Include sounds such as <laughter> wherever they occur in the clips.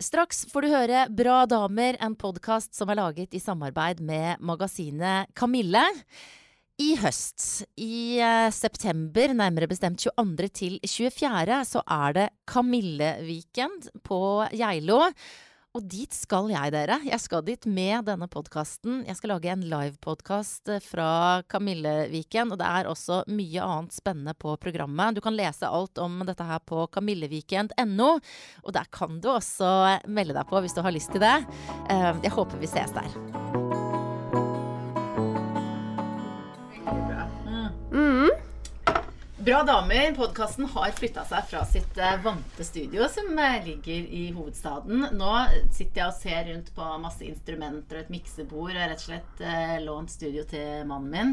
Straks får du høre Bra damer, en podkast som er laget i samarbeid med magasinet Kamille. I høst, i eh, september, nærmere bestemt 22. til 24., så er det Kamille-weekend på Geilo. Og dit skal jeg, dere. Jeg skal dit med denne podkasten. Jeg skal lage en livepodkast fra Kamilleviken. Og det er også mye annet spennende på programmet. Du kan lese alt om dette her på kamilleviken.no. Og der kan du også melde deg på hvis du har lyst til det. Eh, jeg håper vi ses der. Bra damer, podkasten har flytta seg fra sitt eh, vante studio, som eh, ligger i hovedstaden. Nå sitter jeg og ser rundt på masse instrumenter og et miksebord. Jeg har rett og slett eh, lånt studio til mannen min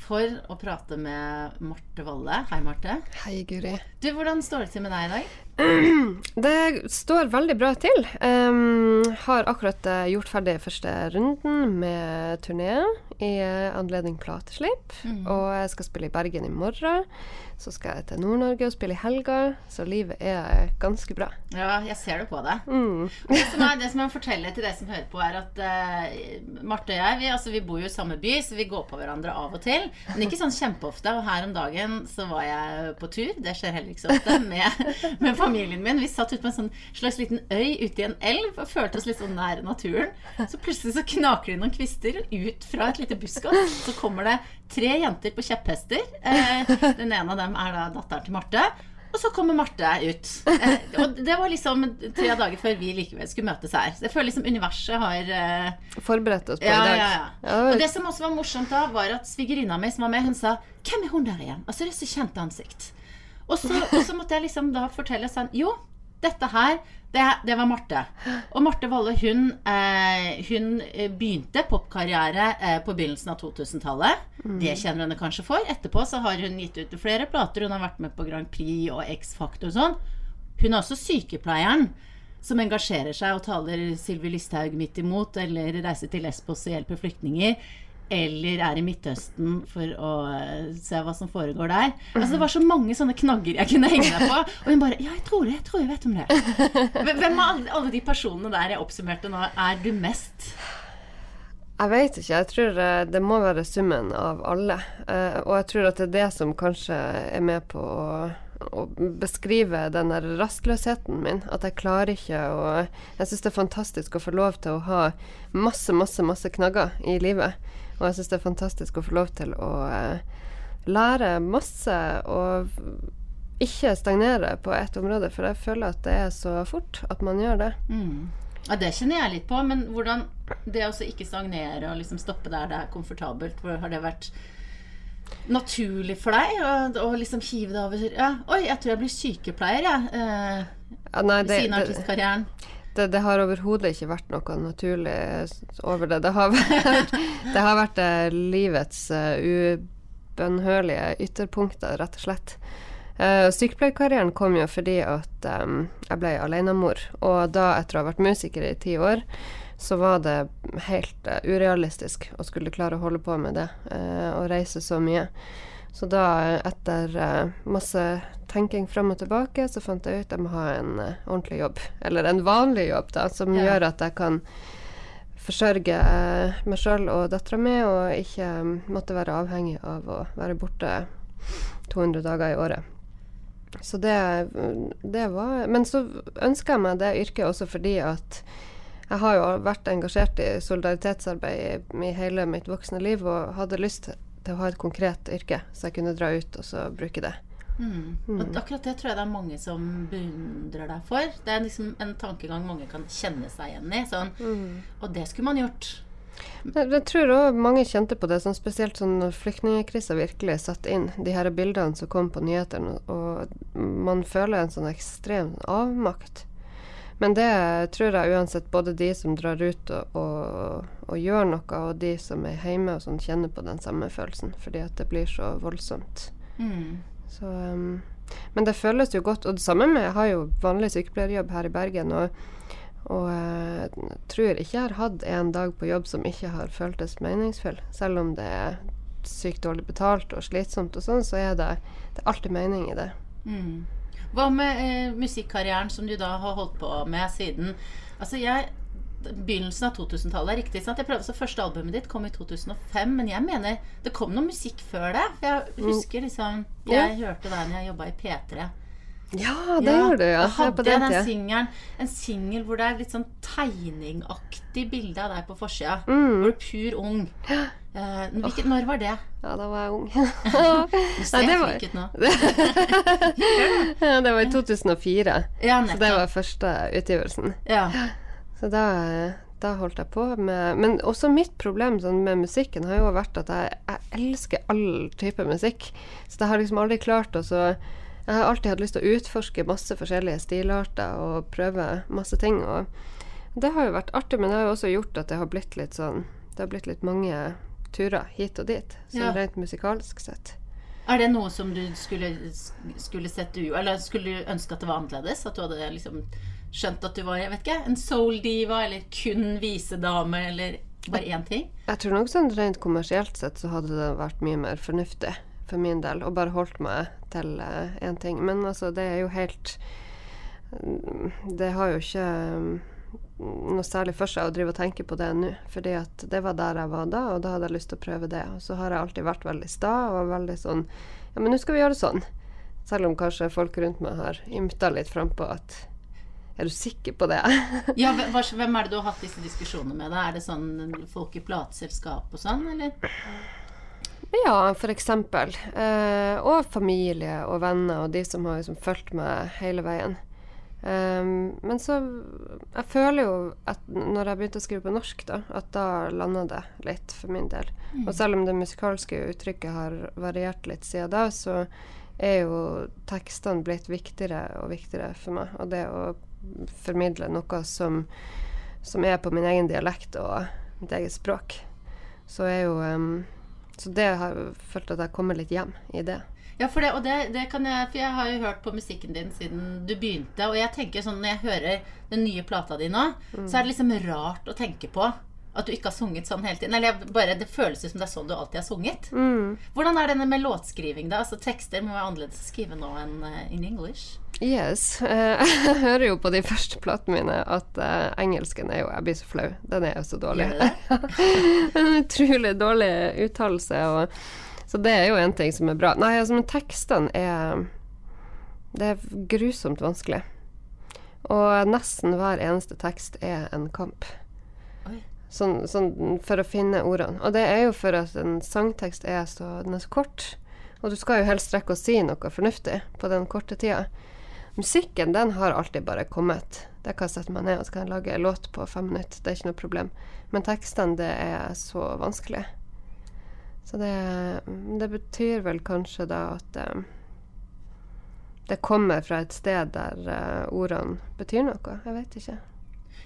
for å prate med Marte Valle. Hei, Marte. Hei, Guri. Du, Hvordan står det til med deg i dag? <clears throat> Det står veldig bra til. Um, har akkurat uh, gjort ferdig første runden med turné i uh, anledning plateslipp. Mm. Og jeg skal spille i Bergen i morgen. Så skal jeg til Nord-Norge og spille i helga. Så livet er ganske bra. Ja, jeg ser det på deg. Mm. Det som, er, det som jeg må fortelle til deg som hører på, er at uh, Marte og jeg vi, altså, vi bor jo i samme by, så vi går på hverandre av og til. Men ikke sånn kjempeofte. Og her om dagen så var jeg på tur, det skjer heller ikke så ofte, med, <laughs> med familien min. Vi satt ute på en sånn slags liten øy ute i en elv og følte oss litt sånn nær naturen. Så plutselig så knaker det noen kvister ut fra et lite buskas. Så kommer det tre jenter på kjepphester. Eh, den ene av dem er da datteren til Marte. Og så kommer Marte ut. Eh, og det var liksom tre dager før vi likevel skulle møtes her. Så jeg føler liksom universet har eh, Forberedt oss på ja, i dag. ja, ja. Ja, Og det som også var morsomt da, var at svigerinna mi som var med, hun sa 'Hvem er hun der igjen?' Altså det er så kjent ansikt. Og så, og så måtte jeg liksom da fortelle sånn Jo, dette her, det, det var Marte. Og Marte Valle, hun, eh, hun eh, begynte popkarriere eh, på begynnelsen av 2000-tallet. Det kjenner henne kanskje for. Etterpå så har hun gitt ut flere plater. Hun har vært med på Grand Prix og X-Factor og sånn. Hun er også sykepleieren som engasjerer seg og taler Sylvi Listhaug midt imot, eller reiser til Lesbos og hjelper flyktninger. Eller er i Midtøsten for å eh, se hva som foregår der. Altså Det var så mange sånne knagger jeg kunne henge meg på. Og hun bare Ja, jeg tror det. Jeg tror jeg vet om det. Hvem av alle, de personene der jeg oppsummerte nå, er du mest Jeg vet ikke. Jeg tror eh, det må være summen av alle. Eh, og jeg tror at det er det som kanskje er med på å, å beskrive den der rastløsheten min. At jeg klarer ikke å Jeg syns det er fantastisk å få lov til å ha masse, masse, masse knagger i livet. Og jeg syns det er fantastisk å få lov til å eh, lære masse og ikke stagnere på ett område, for jeg føler at det er så fort at man gjør det. Mm. Ja, Det kjenner jeg litt på. Men hvordan det å ikke stagnere og liksom stoppe der det er komfortabelt, har det vært naturlig for deg å, liksom hive det over ja, Oi, jeg tror jeg blir sykepleier, jeg. Eh, Ja, nei, ved siden av artistkarrieren. Det, det har overhodet ikke vært noe naturlig over det. Det har vært, <laughs> det har vært eh, livets uh, ubønnhørlige ytterpunkter, rett og slett. Uh, sykepleierkarrieren kom jo fordi at um, jeg ble alenemor. Og da, etter å ha vært musiker i ti år, så var det helt uh, urealistisk å skulle klare å holde på med det uh, og reise så mye. Så da, etter uh, masse tenking fram og tilbake, så fant jeg ut at jeg må ha en uh, ordentlig jobb. Eller en vanlig jobb, da, som Ja. gjør at jeg kan forsørge uh, meg sjøl og dattera mi, og ikke um, måtte være avhengig av å være borte 200 dager i året. Så det, det var Men så ønska jeg meg det yrket også fordi at jeg har jo vært engasjert i solidaritetsarbeid i, i hele mitt voksne liv og hadde lyst til å ha et konkret yrke, så jeg kunne dra ut og så bruke det. Mm. Og akkurat det tror jeg det er mange som beundrer deg for. Det er liksom en tankegang mange kan kjenne seg igjen i. Sånn, Og det skulle man gjort. Jeg, jeg tror òg mange kjente på det, sånn spesielt sånn når flyktningkrisa virkelig satt inn. De her bildene som kom på nyhetene, og man føler en sånn ekstrem avmakt. Men det tror jeg uansett både de som drar ut og, og, og gjør noe, og de som er hjemme og sånn, kjenner på den samme følelsen. Fordi at det blir så voldsomt. Mm. Så, um, men det føles jo godt. Og det samme med Jeg har jo vanlig sykepleierjobb her i Bergen. Og, og jeg tror ikke jeg har hatt en dag på jobb som ikke har føltes meningsfull. Selv om det er sykt dårlig betalt og slitsomt og sånn, så er det, det er alltid mening i det. Mm. Hva med eh, musikkarrieren som du da har holdt på med siden Altså, jeg Begynnelsen av 2000-tallet er riktig. sant? Jeg prøvde, så Første albumet ditt kom i 2005, men jeg mener det kom noe musikk før det. For jeg husker liksom Jeg hørte det da jeg jobba i P3. Ja, det gjorde du, ja. Jeg hadde den den singelen En singel hvor det er litt sånn tegningaktig bilde av deg på forsida. Mm. Hvor du er pur ung. Eh, hvilket, når var det? Ja, da var jeg ung. <laughs> <laughs> Nei, det var- <laughs> det var i 2004. Ja, Så det var første utgivelsen. Ja. Så da, da holdt jeg på med Men også mitt problem sånn, med musikken har jo vært at jeg, jeg elsker all type musikk. Så jeg har liksom aldri klart å så Jeg har alltid hatt lyst til å utforske masse forskjellige stilarter og prøve masse ting. Og det har jo vært artig, men det har jo også gjort at det har blitt litt sånn Det har blitt litt mange turer hit og dit, sånn Ja. rent musikalsk sett. Er det noe som du skulle, skulle sett du Eller skulle du ønske at det var annerledes? At du hadde liksom skjønt at du var jeg vet ikke, en soul-diva, eller kun visedame, eller bare én ting? Jeg tror nok sånn rent kommersielt sett så hadde det vært mye mer fornuftig for min del, og bare holdt meg til én ting. Men altså, det er jo helt mm, Det har jo ikke mm, noe særlig for seg å drive og tenke på det nå, fordi at det var der jeg var da, og da hadde jeg lyst til å prøve det. Og så har jeg alltid vært veldig sta og veldig sånn Ja, men nå skal vi gjøre det sånn. Selv om kanskje folk rundt meg har ymta litt frampå at Er du sikker på det? <laughs> Ja, Hvem er det du har hatt disse diskusjonene med? da? Er det sånn folk i plateselskap og sånn, eller? Ja, eksempel. Eh, og familie og venner og de som har liksom fulgt meg hele veien. Um, men så Jeg føler jo at når jeg begynte å skrive på norsk, da, at da landa det litt for min del. Og selv om det musikalske uttrykket har variert litt siden da, så er jo tekstene blitt viktigere og viktigere for meg. Og det å formidle noe som, som er på min egen dialekt og mitt eget språk, så er jo ehm, så det har jeg følt at jeg kommer litt hjem i det. Ja, for det, og det, det kan jeg For jeg har jo hørt på musikken din siden du begynte, og jeg tenker sånn når jeg hører den nye plata di nå, så er det liksom rart å tenke på at du ikke har sunget sånn hele tiden. Eller bare Det føles ut som det er sånn du alltid har sunget. Hvordan er denne med låtskriving, da? Altså Tekster må være annerledes å skrive nå enn eh, in English. Yes. <laughs> jeg hører jo på de første platene mine at eh, engelsken er jo Jeg blir så flau. Den er jo så dårlig. <laughs> En utrolig dårlig uttalelse. Så det er jo en ting som er bra. Nei, altså, men tekstene er Det er grusomt vanskelig. Og nesten hver eneste tekst er en kamp. Sånn, sånn for å finne ordene. Og det er jo for at en sangtekst er så, den er så kort. Og du skal jo helst rekke å si noe fornuftig på den korte tida. Musikken, den har alltid bare kommet. Der kan jeg sette meg ned og så kan jeg lage en låt på fem minutter. Det er ikke noe problem. Men tekstene, det er så vanskelig. Så det, det betyr vel kanskje da at um, det kommer fra et sted der uh, ordene betyr noe. Jeg vet ikke.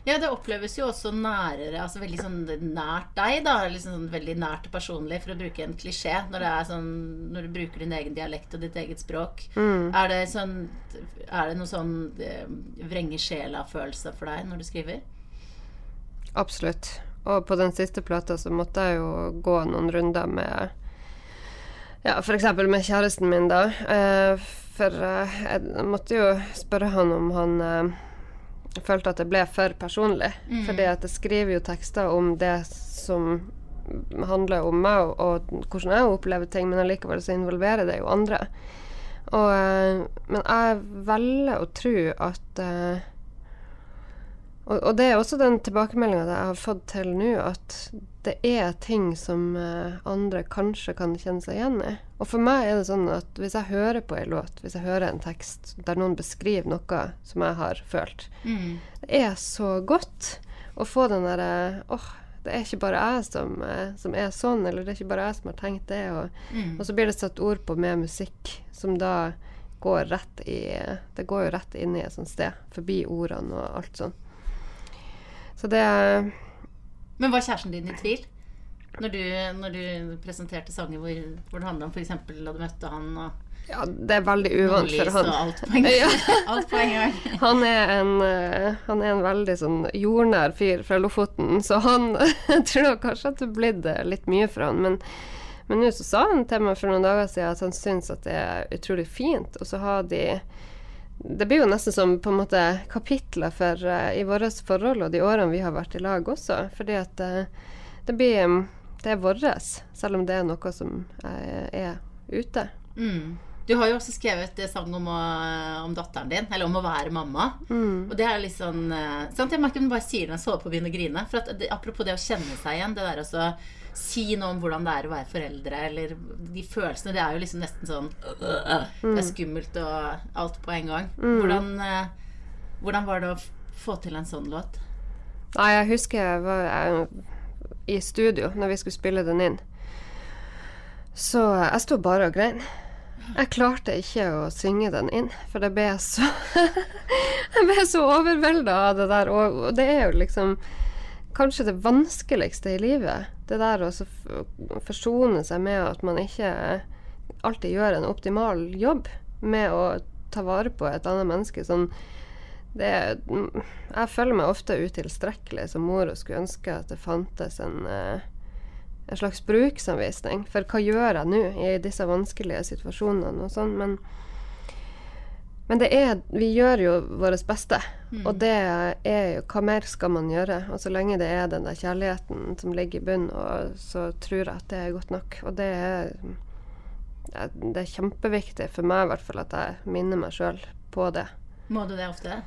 Ja, det oppleves jo også nærere, altså veldig sånn nært deg, da. Liksom sånn veldig nært og personlig, for å bruke en klisjé. Når, det er sånn, når du bruker din egen dialekt og ditt eget språk. Er det sånn Er det noe sånn eh, vrenge sjela-følelse for deg når du skriver? Absolutt. Og på den siste plata så måtte jeg jo gå noen runder med Ja, f.eks. med kjæresten min, da. Eh, for eh, jeg måtte jo spørre han om han eh, følte at det ble for personlig. Fordi at jeg skriver jo tekster om det som handler om meg, og, og hvordan jeg opplever ting, men allikevel så involverer det jo andre. Og, eh, men jeg velger å tro at eh, og, og det er også den tilbakemeldinga jeg har fått til nå, at det er ting som eh, andre kanskje kan kjenne seg igjen i. Og for meg er det sånn at hvis jeg hører på en låt, hvis jeg hører en tekst der noen beskriver noe som jeg har følt, det er så godt å få den derre åh, det er ikke bare jeg som, eh, som er sånn, eller det er ikke bare jeg som har tenkt det. Og, og så blir det satt ord på med musikk, som da går rett i Det går jo rett inn i et sånt sted, forbi ordene og alt sånn. Så det Men var kjæresten din i tvil? Når du, når du presenterte sanger hvor, hvor det handla om f.eks. da du møtte han og Ja, det er veldig uvant for han. alt Ja. alt på. <laughs> <laughs> Han er en, eh, han er en veldig sånn jordnær fyr fra Lofoten, så han <laughs> jeg tror kanskje at det blitt eh, litt mye for han. Men men nå så sa han til meg for noen dager siden at han syns at det er utrolig fint, og så har de det blir jo nesten som på en måte kapitler for, uh, i vårt forhold og de årene vi har vært i lag også. Fordi at uh, det blir mm, Det er vårt, selv om det er noe som eh, er ute. Mm. Du har jo også skrevet eh, sang om, å, om datteren din, eller om å være mamma. Mm. Og det er litt sånn eh, sant? Jeg merker hun bare sier det når jeg sover på å begynne å grine. For at apropos det å kjenne seg igjen, det der å si noe om hvordan det er å være foreldre, eller de følelsene. Det er jo liksom nesten sånn øh, Det er skummelt og alt på en gang. Hvordan, eh, hvordan var det å få til en sånn låt? Nei, jeg husker jeg var jeg, i studio når vi skulle spille den inn. Så jeg sto bare og grein. Jeg klarte ikke å synge den inn, for det ble så <laughs> Jeg ble så overvelda av det der. Og det er jo liksom kanskje det vanskeligste i livet. Det der å forsone seg med at man ikke alltid gjør en optimal jobb med å ta vare på et annet menneske. Sånn, det, mm, jeg føler meg ofte utilstrekkelig som mor og skulle ønske at det fantes en, eh, en slags bruksanvisning. For hva gjør jeg nå i disse vanskelige situasjonene og sånn. Men, men det er, vi gjør jo vårt beste. Og det er jo Hva mer skal man gjøre? Og så lenge det er den der kjærligheten som ligger i bunnen, så tror jeg at det er godt nok. Og det er, det er kjempeviktig for meg i hvert fall at jeg minner meg sjøl på det. Må du det ofte?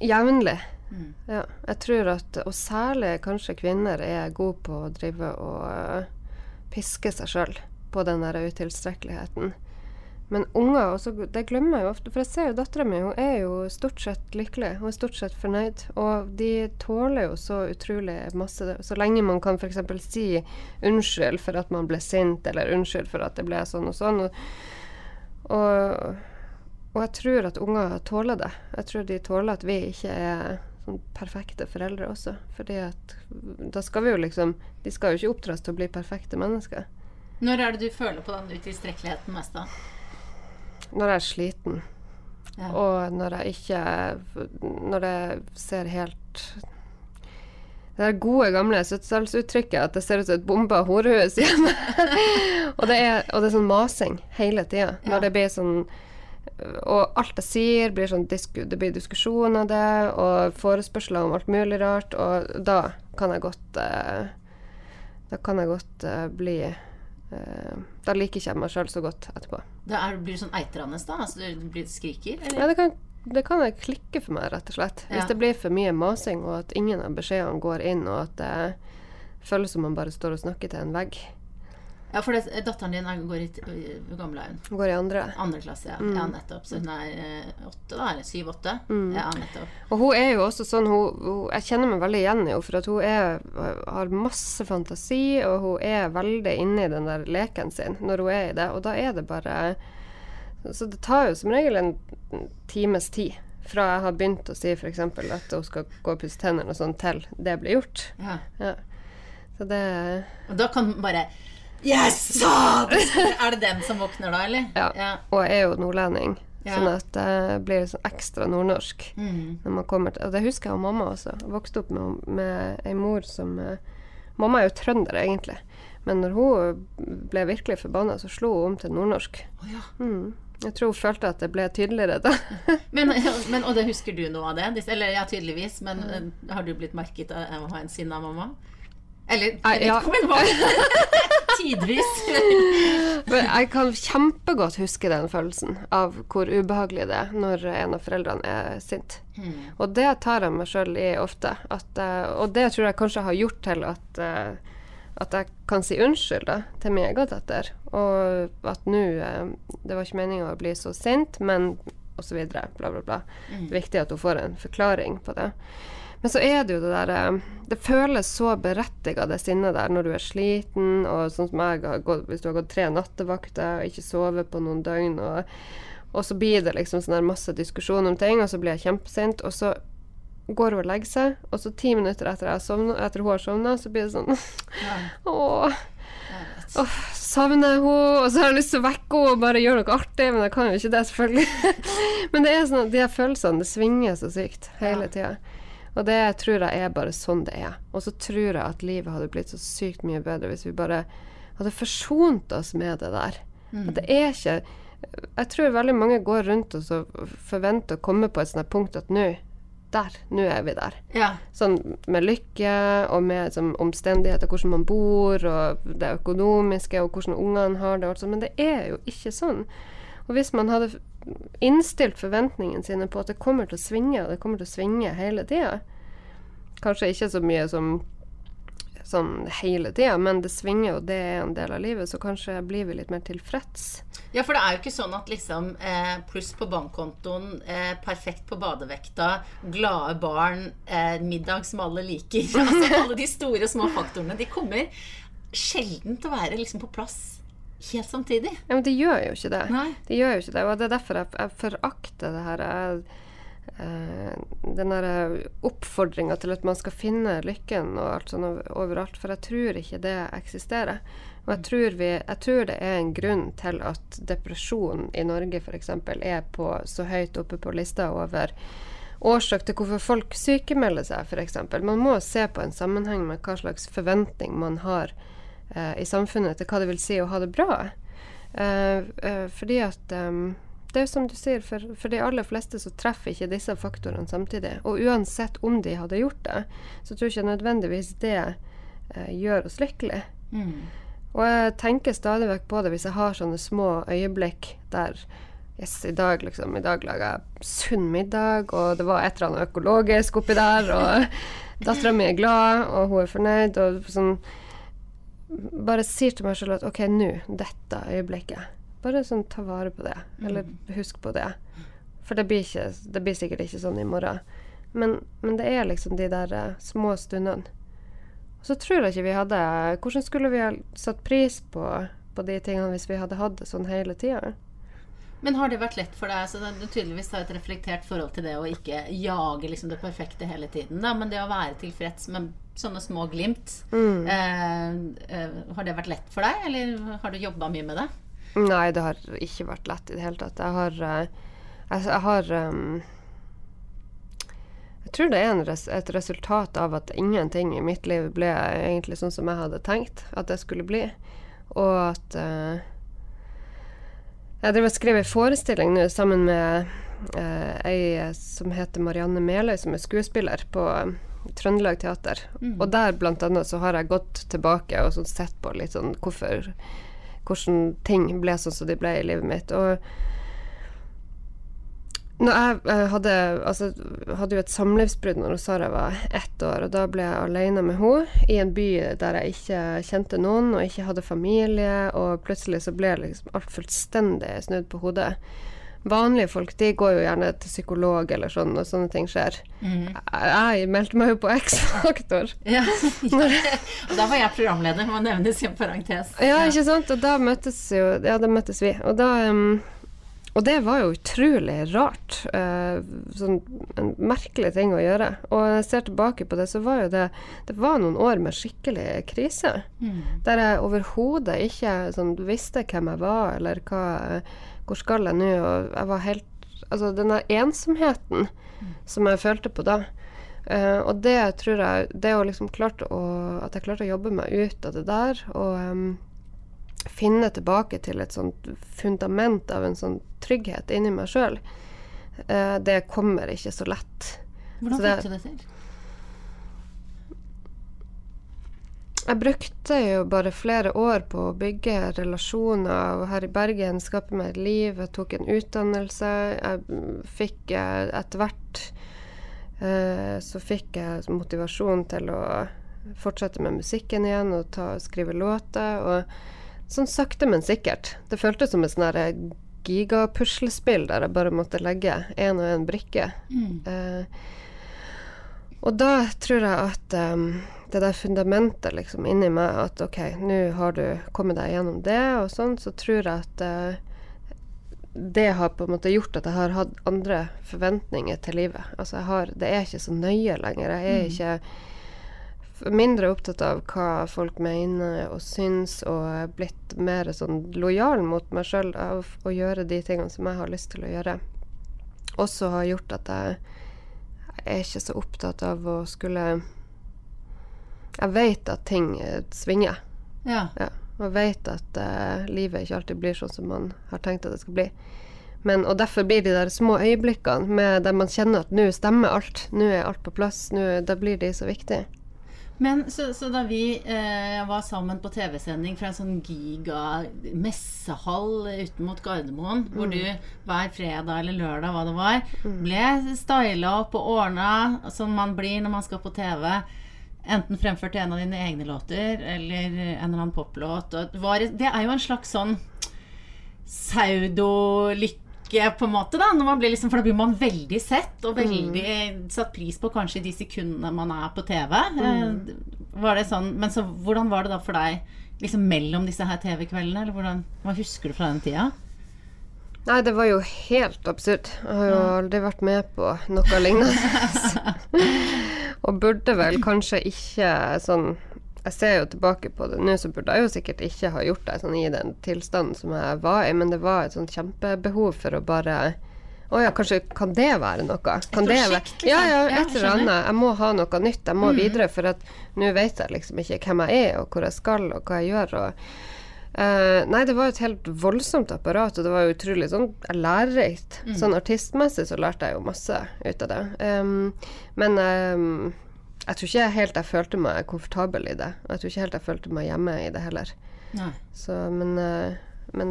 Jevnlig. Mm. Ja, jeg tror at, og særlig kanskje kvinner er gode på å drive og øh, piske seg sjøl på den der utilstrekkeligheten. Men unger også, det glemmer jeg jo ofte. For jeg ser jo dattera mi, hun er jo stort sett lykkelig. Hun er stort sett fornøyd. Og de tåler jo så utrolig masse. Så lenge man kan f.eks. si unnskyld for at man ble sint, eller unnskyld for at det ble sånn og sånn. Og, og, og jeg tror at unger tåler det. Jeg tror de tåler at vi ikke er sånn perfekte foreldre også. Fordi at da skal vi jo liksom De skal jo ikke oppdras til å bli perfekte mennesker. Når er det du føler på den utilstrekkeligheten mest, da? Når jeg er sliten. Ja. Og når jeg ikke Når jeg ser helt Det der gode, gamle 70-tallsuttrykket at det ser ut som et bomba horehus hjemme. <laughs> og, det er, og det er sånn masing hele tida. Ja. Når det blir sånn Og alt jeg sier, blir sånn det blir diskusjon av det, og forespørsler om alt mulig rart, og da kan jeg godt eh, Da kan jeg godt eh, bli eh, Da liker ikke jeg meg sjøl så godt etterpå. Da er, blir du sånn eitrende, da? Altså du blir skriker? Eller? Ja, det kan, det kan jeg klikke for meg, rett og slett. Ja. Hvis det blir for mye masing, og at ingen av beskjedene går inn, og at det føles som man bare står og snakker til en vegg. Ja, for det, datteren din er, går i Hvor gammel er hun? Går i andre. Andre klasse, ja. ja nettopp. Så hun er eh, åtte, da? Eller syv-åtte? Ja, nettopp. Og hun er jo også sånn hun, hun, Jeg kjenner meg veldig igjen i henne, for at hun er, har masse fantasi, og hun er veldig inne i den der leken sin når hun er i det, og da er det bare Så det tar jo som regel en times tid fra jeg har begynt å si f.eks. at hun skal gå og pusse tennene og sånn, til det blir gjort. Ja. Ja. Så det Og da kan bare Det! Er det den som våkner da, eller? Ja. ja. Og jeg er jo nordlending, Ja. sånn at det blir sånn ekstra nordnorsk. Mm. Når man kommer til, og det husker jeg av mamma også. Jeg vokste opp med, med ei mor som eh, Mamma er jo trønder, egentlig. Men når hun ble virkelig forbanna, så slo hun om til nordnorsk. Oh, ja. Mm. Jeg tror hun følte at det ble tydeligere da. <laughs> Men, men, og det husker du noe av det? Eller ja, tydeligvis. Men mm. har du blitt merket av å ha en sinna mamma? Eller Nei, jeg vet ja. ikke om hun var <laughs> Tidvis. <laughs> Men jeg kan kjempegodt huske den følelsen av hvor ubehagelig det er når en av foreldrene er sint. Mm. Og det tar jeg meg sjøl i ofte. At, eh, og det tror jeg kanskje har gjort til at, eh, at jeg kan si unnskyld da, til min egen datter. Og at nå eh, Det var ikke meninga å bli så sint, men osv. Bla, bla, bla. Det er viktig at hun får en forklaring på det. Men så er det jo det der eh, Det føles så berettiga, det sinnet der, når du er sliten, og sånn som jeg har gått Hvis du har gått tre nattevakter og ikke sovet på noen døgn, og, og så blir det liksom sånn der masse diskusjon om ting, og så blir jeg kjempesint, og så går hun og legger seg, og så ti minutter etter, jeg har sovnet, etter hun har sovna, så blir det sånn Ja, <laughs> Åh, Oh, savner hun, og så har jeg lyst til å vekke henne og bare gjøre noe artig, men jeg kan jo ikke det, selvfølgelig. <laughs> men det er sånn at de følelsene, det svinger så sykt hele Ja. tida. Og det tror jeg er bare sånn det er. Og så tror jeg at livet hadde blitt så sykt mye bedre hvis vi bare hadde forsont oss med det der. At det er ikke Jeg tror veldig mange går rundt oss og forventer å komme på et sånt punkt at nå der, nå er vi der. Ja. Sånn med lykke og med sånn, omstendigheter, hvordan man bor, og det økonomiske, og hvordan ungene har det. Men det er jo ikke sånn. Og hvis man hadde innstilt forventningene sine på at det kommer til å svinge, og det kommer til å svinge hele tida Kanskje ikke så mye som sånn hele tida, men det svinger, og det er en del av livet, så kanskje blir vi litt mer tilfreds. Ja, for det er jo ikke sånn at liksom eh, pluss på bankkontoen, eh, perfekt på badevekta, glade barn, eh, middag som alle liker <laughs> altså Alle de store og små faktorene. De kommer sjelden til å være liksom på plass helt samtidig. Ja, Men de gjør jo ikke det. Nei. Det gjør jo ikke det, og det er derfor jeg, jeg forakter det her. Jeg, eh, den der oppfordringa til at man skal finne lykken og alt sånn overalt, for jeg tror ikke det eksisterer. Og jeg tror, vi, jeg tror det er en grunn til at depresjon i Norge f.eks. er på, så høyt oppe på lista over årsak til hvorfor folk sykemelder seg, f.eks. Man må se på en sammenheng med hva slags forventning man har eh, i samfunnet til hva det vil si å ha det bra. Eh, eh, fordi at det er som du sier, for, for de aller fleste så treffer ikke disse faktorene samtidig. Og uansett om de hadde gjort det, så tror jeg ikke nødvendigvis det eh, gjør oss lykkelige. Mm. Og jeg tenker stadig vekk på det hvis jeg har sånne små øyeblikk der Yes, i dag liksom, i dag laga jeg sunn middag, og det var et eller annet økologisk oppi der, og <laughs> dattera mi er glad, og hun er fornøyd, og sånn Bare sier til meg selv at OK, nå, dette øyeblikket. Bare sånn ta vare på det, eller husk på det. For det blir, ikke, det blir sikkert ikke sånn i morgen. Men, men det er liksom de der uh, små stundene. Så tror jeg ikke vi hadde Hvordan skulle vi ha satt pris på, på de tingene hvis vi hadde hatt det sånn hele tida? Men har det vært lett for deg? Så du tydeligvis har et reflektert forhold til det å ikke jage liksom det perfekte hele tiden. Da, men det å være tilfreds med sånne små glimt. Eh, eh, har det vært lett for deg, eller har du jobba mye med det? Nei, det har ikke vært lett i det hele tatt. Jeg har eh, Jeg, jeg har um, Jeg tror det er en res, et resultat av at ingenting i mitt liv ble egentlig sånn som jeg hadde tenkt at det skulle bli. Og at uh, Jeg driver og skriver en forestilling nå sammen med uh, ei som heter Marianne Meløy, som er skuespiller på eh, Trøndelag Teater. Og der blant annet så har jeg gått tilbake og sånn sett på litt sånn hvorfor hvordan ting ble sånn som de ble i livet mitt. Og når jeg jeg hadde, altså, hadde jo et samlivsbrudd når Sara var ett år, og da ble jeg alene med henne i en by der jeg ikke kjente noen og ikke hadde familie, og plutselig så ble liksom alt fullstendig snudd på hodet. Vanlige folk de går jo gjerne til psykolog eller sånn, og sånne ting skjer. Jeg, jeg meldte meg jo på X-Faktor. <laughs> Ja. og da var jeg programleder, må nevnes i en parentes. Ja, ikke sant? Og da møttes jo Ja, da møttes vi. Og da um, Og det var jo utrolig rart. Eh, sånn en merkelig ting å gjøre. Og når jeg ser tilbake på det, så var jo det Det var noen år med skikkelig krise. Der jeg overhodet ikke sånn, visste hvem jeg var, eller hva Hvor skal jeg nå? Og jeg var helt Altså den der ensomheten som jeg følte på da. Eh, og det tror jeg Det å liksom klart å At jeg klarte å jobbe meg ut av det der, og em, finne tilbake til et sånt fundament av en sånn trygghet inni meg sjøl, det kommer ikke så lett. Hvordan Så det- fikk du det til? Jeg brukte jo bare flere år på å bygge relasjoner, her i Bergen skape meg et liv. Jeg tok en utdannelse. Jeg fikk eh, etter hvert eh, så fikk jeg motivasjon til å fortsette med musikken igjen og ta, skrive låter. Og sånn sakte, men sikkert. Det føltes som et sånn her gigapuslespill der jeg bare måtte legge én og én brikke. Eh, og da tror jeg at um, det der fundamentet liksom inni meg, at OK, nå har du kommet deg gjennom det, og sånn, så tror jeg at uh, det har på en måte gjort at jeg har hatt andre forventninger til livet. Altså jeg har Det er ikke så nøye lenger. Jeg er ikke f- mindre opptatt av hva folk mener og syns, og blitt mer sånn lojal mot meg sjøl av å gjøre de tingene som jeg har lyst til å gjøre. Også har gjort at jeg jeg er ikke så opptatt av å skulle Jeg vet at ting svinger. Ja. Ja. og vet at uh, livet ikke alltid blir sånn som man har tenkt at det skal bli. Men, og derfor blir de der små øyeblikkene med der man kjenner at nå stemmer alt, nå er alt på plass, nå, da blir de så viktige. Men så, så da vi eh, var sammen på TV-sending fra en sånn giga messehall ute mot Gardermoen, hvor du hver fredag eller lørdag, hva det var, ble styla opp og ordna som man blir når man skal på TV. Enten fremført en av dine egne låter eller en eller annen poplåt. Det, er jo en slags sånn pseudolykke på en måte da, liksom, For da blir man veldig sett og veldig satt pris på kanskje de sekundene man er på TV. Mm. var det sånn, men så hvordan var det da for deg liksom mellom disse her TV-kveldene? Eller hvordan, hva husker du fra den tida? Nei, det var jo helt absurd. Jeg har jo aldri vært med på noe lignende. <laughs> og burde vel kanskje ikke sånn Jeg ser jo tilbake på det nå, så burde jeg jo sikkert ikke ha gjort det sånn i den tilstanden som jeg var i, men det var et sånt kjempebehov for å bare å ja, kanskje kan det være noe? Kan det være- prosjekt, liksom. Ja, ja, et eller. Mm. annet. Jeg må ha noe nytt. Jeg må videre, for at nå vet jeg liksom ikke hvem jeg er, og hvor jeg skal, og hva jeg gjør. og uh, nei, det var et helt voldsomt apparat, og det var jo utrolig sånn lærerikt. Mm. Sånn artistmessig så lærte jeg jo masse ut av det. Um, men um, jeg tror ikke helt jeg følte meg komfortabel i det. Og jeg tror ikke helt jeg følte meg hjemme i det heller. Nei. Så, men, eh, men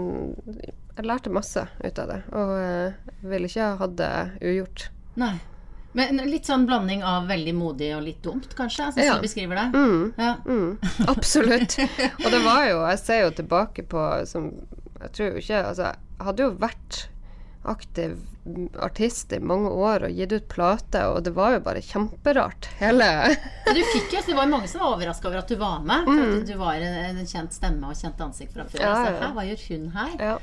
jeg lærte masse ut av det, og uh, ville ikke ha hatt det ugjort. Nei. Men litt sånn blanding av veldig modig og litt dumt, kanskje? Sånn Ja. du beskriver det? Mm. Ja. Mm, absolutt. Og det var jo Jeg ser jo tilbake på som Jeg tror jo ikke Altså, jeg hadde jo vært aktiv artist i mange år og gitt ut plate, og det var jo bare kjemperart, hele du fikk jo, så Det var mange som var overraska over at du var med. For at du var en, en kjent stemme og kjent ansikt fra før. Ja, Ja, Så ja. hva gjør hun her? Ja.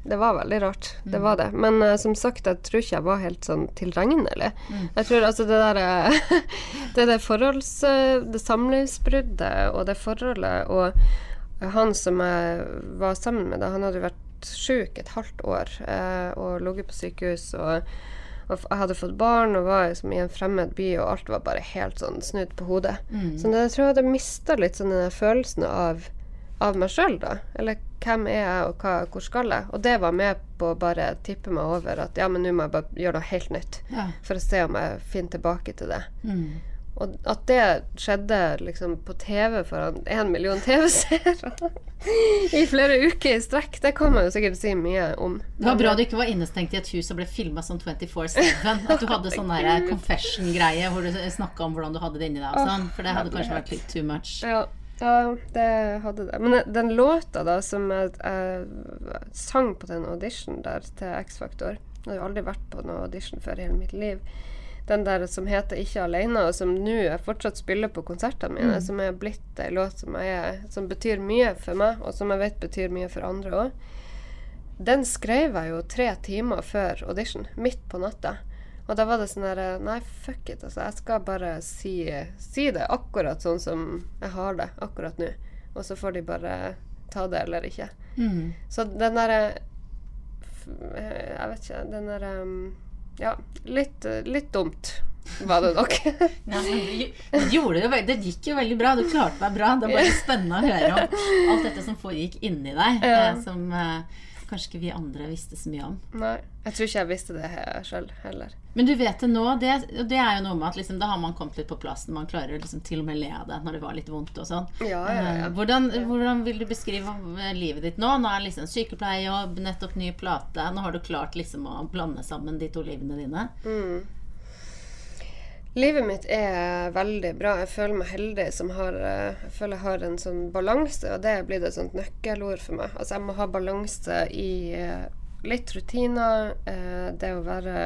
Det var veldig rart. Det var det. Men uh, som sagt, jeg tror ikke jeg var helt sånn tilregnelig. Jeg tror altså det der eh, <laughs> Det der forholds... eh, Det samlivsbruddet og det forholdet og han som jeg var sammen med da, han hadde jo vært sjuk et halvt år eh, og ligget på sykehus og jeg hadde fått barn og var liksom i en fremmed by, og alt var bare helt sånn snudd på hodet. Så jeg tror jeg hadde mista litt sånn den følelsen av, av meg sjøl, da. Eller hvem er jeg, og hva, hvor skal jeg? Og det var med på å bare tippe meg over at ja, men nå må jeg bare gjøre noe helt nytt. Ja. For å se om jeg finner tilbake til det. Mm. Og at det skjedde liksom på TV foran én million TV-seere <laughs> i flere uker i strekk, det kan man jo sikkert si mye om. Det var bra du ikke var innestengt i et hus og ble filma som 24-7. At du hadde sånn der confession-greie hvor du snakka om hvordan du hadde det inni deg. og sånn For det hadde kanskje vært litt too much. Ja, ja, det hadde det. Men den låta da som jeg, jeg sang på den audition der til X-Factor Jeg har jo aldri vært på noen audition før i hele mitt liv. Den der som heter 'Ikke aleine', og som nå fortsatt spiller på konsertene mine, som er blitt ei låt som, jeg, som betyr mye for meg, og som jeg vet betyr mye for andre òg. Den skrev jeg jo tre timer før audition, midt på natta. Og da var det sånn der Nei, fuck it. Altså, jeg skal bare si, si det akkurat sånn som jeg har det akkurat nå. Og så får de bare ta det eller ikke. Mm. Så den derre Jeg vet ikke. Den derre Ja, litt, litt dumt var det nok. <laughs> Gjorde det, jo, det gikk jo veldig bra. Du klarte deg bra. Det er bare spennende å høre om alt dette som foregikk inni deg, Ja. eh, som eh, kanskje ikke vi andre visste så mye om. Nei, jeg tror ikke jeg visste det sjøl heller. Men du vet det nå, det, det er jo noe med at liksom, da har man kommet litt på plass. Man klarer liksom til og med le av det når det var litt vondt og sånn. Ja, ja, ja. Eh, Hvordan, hvordan vil du beskrive eh, livet ditt nå? Nå er liksom sykepleierjobb, nettopp ny plate. Nå har du klart liksom å blande sammen de to livene dine. Mm. Livet mitt er veldig bra. Jeg føler meg heldig som har eh, Jeg føler jeg har en sånn balanse, og det er blitt et sånt nøkkelord for meg. Altså jeg må ha balanse i eh, litt rutiner, eh, det å være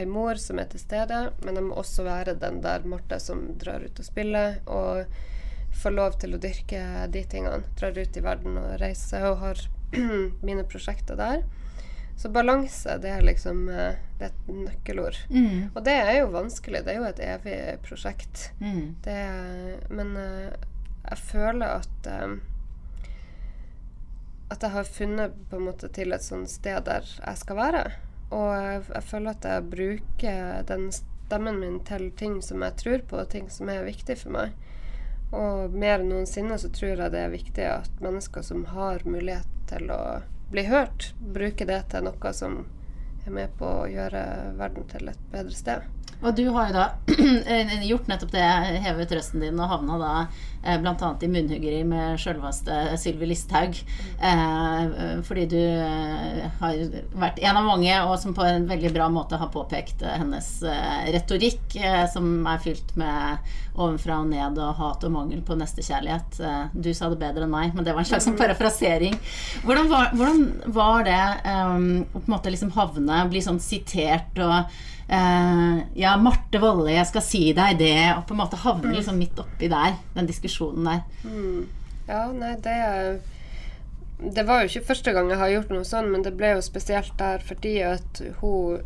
ei mor som er til stede, men jeg må også være den der Marte som drar ut og spiller, og får lov til å dyrke de tingene. Drar ut i verden og reiser og har <clears throat> mine prosjekter der. Så balanse, det er liksom eh, det er et nøkkelord. Mm. Og det er jo vanskelig. Det er jo et evig prosjekt. Mm. Det, men eh, jeg føler at eh, At jeg har funnet på en måte til et sånt sted der jeg skal være. Og jeg, jeg føler at jeg bruker den stemmen min til ting som jeg tror på, og ting som er viktig for meg. Og mer enn noensinne så tror jeg det er viktig at mennesker som har mulighet til å bli hørt, bruke det til noe som er med på å gjøre verden til et bedre sted. Og du har jo da <clears throat> gjort nettopp det, hevet røsten din og havna da eh, bl.a. i munnhuggeri med sjølveste Sylvi Listhaug. Eh, fordi du eh, har vært en av mange, og som på en veldig bra måte har påpekt eh, hennes eh, retorikk, som er fylt med ovenfra og ned og hat og mangel på nestekjærlighet. du sa det bedre enn meg, men det var en slags <laughs> parafrasering. Hvordan var, hvordan var det å på en måte liksom havne, bli sånn sitert og Uh, ja, Marte Wolle, jeg skal si deg det. Og på en måte havne liksom midt oppi der, den diskusjonen der. Mm. Ja, nei, det Det var jo ikke første gang jeg har gjort noe sånn, men det ble jo spesielt der fordi at hun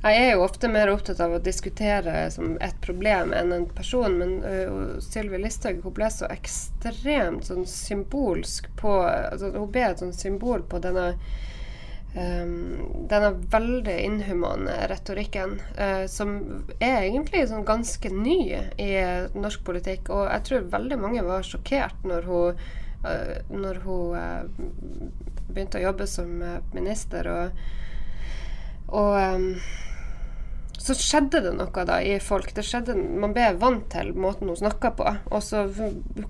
jeg er jo ofte mer opptatt av å diskutere som et problem enn en person, men uh, Sylvi Listhaug ble så ekstremt sånn symbolsk på altså, Hun ble et sånn symbol på denne Um, denne veldig inhumane retorikken, uh, som er egentlig sånn ganske ny i norsk politikk. Og jeg tror veldig mange var sjokkert når hun, uh, når hun uh, begynte å jobbe som minister. Og, og um, så skjedde det noe da i folk. Det skjedde, man ble vant til måten hun snakka på. Og så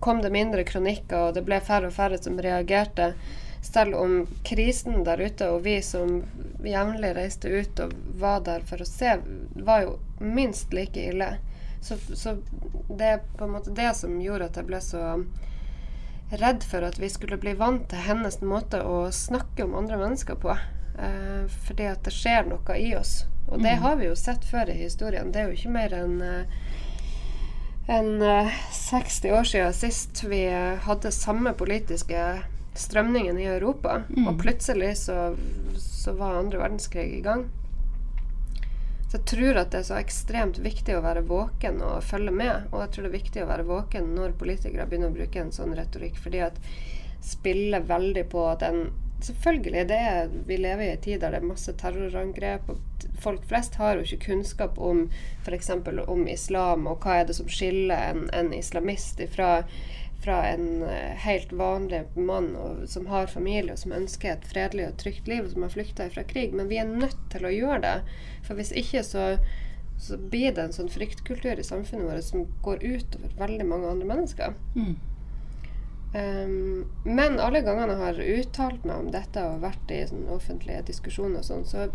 kom det mindre kronikker, og det ble færre og færre som reagerte selv om krisen der ute, og vi som jevnlig reiste ut og var der for å se, var jo minst like ille. Så, så, det er på en måte det som gjorde at jeg ble så redd for at vi skulle bli vant til hennes måte å snakke om andre mennesker på. Eh, fordi at det skjer noe i oss. Og det mm. har vi jo sett før i historien. Det er jo ikke mer enn en, enn eh, 60 år siden sist vi hadde samme politiske strømningen i Europa. Mm. Og plutselig så, så, var andre verdenskrig i gang. Så jeg tror at det er så ekstremt viktig å være våken og følge med. Og jeg tror det er viktig å være våken når politikere begynner å bruke en sånn retorikk. Fordi at spiller veldig på at en Selvfølgelig, det er, vi lever i en tid der det er masse terrorangrep. og Folk flest har jo ikke kunnskap om f.eks. om islam, og hva er det som skiller en, en islamist ifra fra en eh, helt vanlig mann og, som har familie, og som ønsker et fredelig og trygt liv, og som har flykta fra krig. Men vi er nødt til å gjøre det. For hvis ikke så, så blir det en sånn fryktkultur i samfunnet vårt som går utover veldig mange andre mennesker. Mm. Um, men alle gangene jeg har uttalt meg om dette og vært i sånn offentlige diskusjoner og sånn, så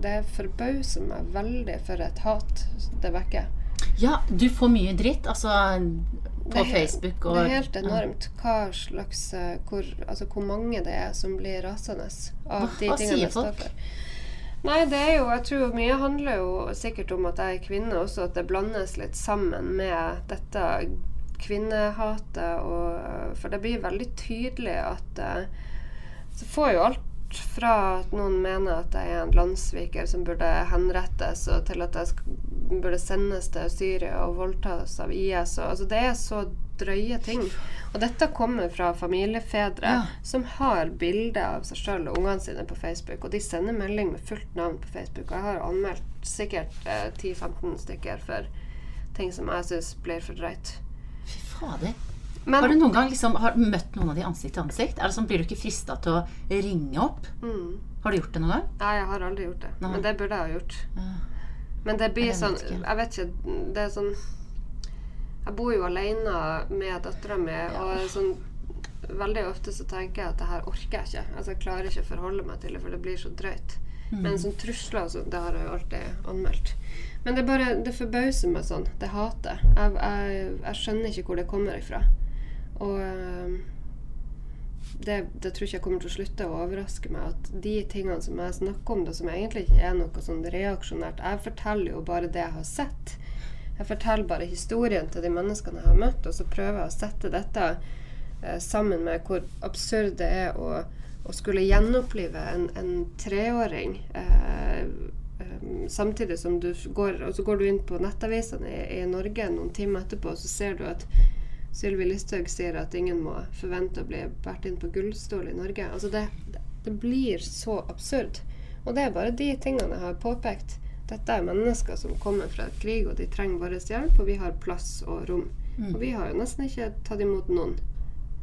det forbauser meg veldig for et hat det vekker. Ja, du får mye dritt. Altså på Facebook. Og, det er helt enormt hva slags, eh, hvor, altså, hvor mange det er som blir rasende av hva, de tingene jeg står for. Nei, det er jo Jeg tror mye handler jo sikkert om at jeg er kvinne også, at det blandes litt sammen med dette kvinnehatet. Og, for det blir veldig tydelig at uh, Så får jo alt fra at noen mener at jeg er en landssviker som burde henrettes, og til at jeg burde sendes til Syria og voldtas av IS. Og, altså, det er så drøye ting. Og dette kommer fra familiefedre ja. som har bilder av seg sjøl og ungene sine på Facebook. Og de sender melding med fullt navn på Facebook. Og jeg har anmeldt sikkert eh, 10-15 stykker for ting som jeg syns blir for drøyt. Fy fader. Men, har du noen gang liksom, møtt noen av de ansikt til ansikt? Er det sånn, Blir du ikke frista til å ringe opp? Mm. Har du gjort det noen gang? Nei, jeg har aldri gjort det. Nei. Men det burde jeg ha gjort. Ja. Men det blir sånn Jeg vet ikke Det er sånn Jeg bor jo alene med dattera mi, ja. og sånn veldig ofte så tenker jeg at det her orker jeg ikke. Altså Jeg klarer ikke å forholde meg til det, for det blir så drøyt. Mm. Men sånn trusler og sånn, det har jeg jo alltid anmeldt. Men det bare Det forbauser meg sånn. Det hater jeg. Jeg, jeg skjønner ikke hvor det kommer ifra. Og ehm, det, det, tror ikke jeg kommer til å slutte å overraske meg at de tingene som jeg snakker om, det som egentlig ikke er noe sånn reaksjonært Jeg forteller jo bare det jeg har sett. Jeg forteller bare historien til de menneskene jeg har møtt, og så prøver jeg å sette dette eh, sammen med hvor absurd det er å, å skulle gjenopplive en, en treåring eh, eh, samtidig som du går, og så går du inn på nettavisene i, i Norge noen timer etterpå, og så ser du at Sylvi Listhaug sier at ingen må forvente å bli båret inn på gullstol i Norge. Altså det, det, blir så absurd. Og det er bare de tingene jeg har påpekt. Dette er mennesker som kommer fra krig, og de trenger vår hjelp, og vi har plass og rom Og vi har jo nesten ikke tatt imot noen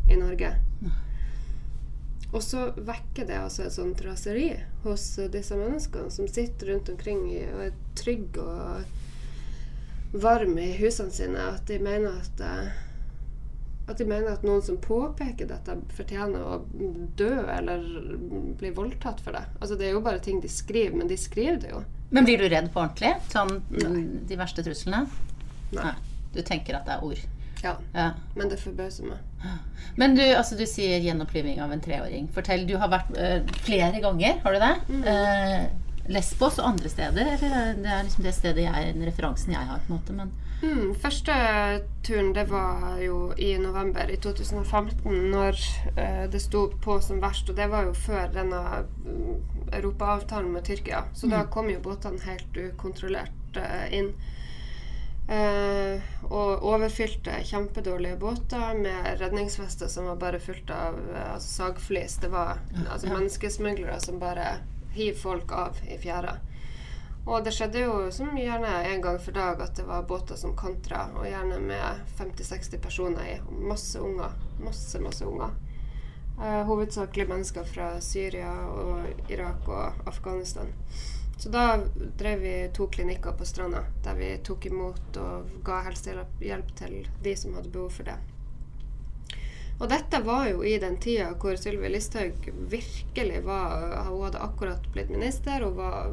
i Norge. Og så vekker det altså et sånt raseri hos disse menneskene som sitter rundt omkring og er trygge og varme i husene sine, at de mener at eh, at de mener at noen som påpeker dette, fortjener å dø eller bli voldtatt for det. Altså Det er jo bare ting de skriver, men de skriver det jo. Men blir du redd på ordentlig? Sånn de verste truslene? Nei. Du tenker at det er ord? Ja, Ja. Men det forbauser meg. Men du, altså, du sier gjenoppliving av en treåring. Fortell, du har vært øh, flere ganger, har du det? Eh, Lesbos og andre steder? Eller det er liksom det stedet jeg, referansen jeg har, på en måte. Men Mm, første turen det var jo i november i 2015, når eh, det sto på som verst. Og det var jo før denne mm, Europaavtalen med Tyrkia. Så da kom jo båtene helt ukontrollert eh, inn. Eh, og overfylte, kjempedårlige båter med redningsvester som var bare fullt av eh, altså sagflis. Det var altså, menneskesmuglere som bare hiver folk av i fjæra. Og det skjedde jo som gjerne en gang for dag at det var båter som kontra, og gjerne med 50-60 personer i. Masse unger. Masse, masse unger. Eh, hovedsakelig mennesker fra Syria og Irak og Afghanistan. Så da drev vi to klinikker på stranda, der vi tok imot og ga helsehjelp til de som hadde behov for det. Og dette var jo i den tida hvor Sylvi Listhaug virkelig var Hun hadde akkurat blitt minister og var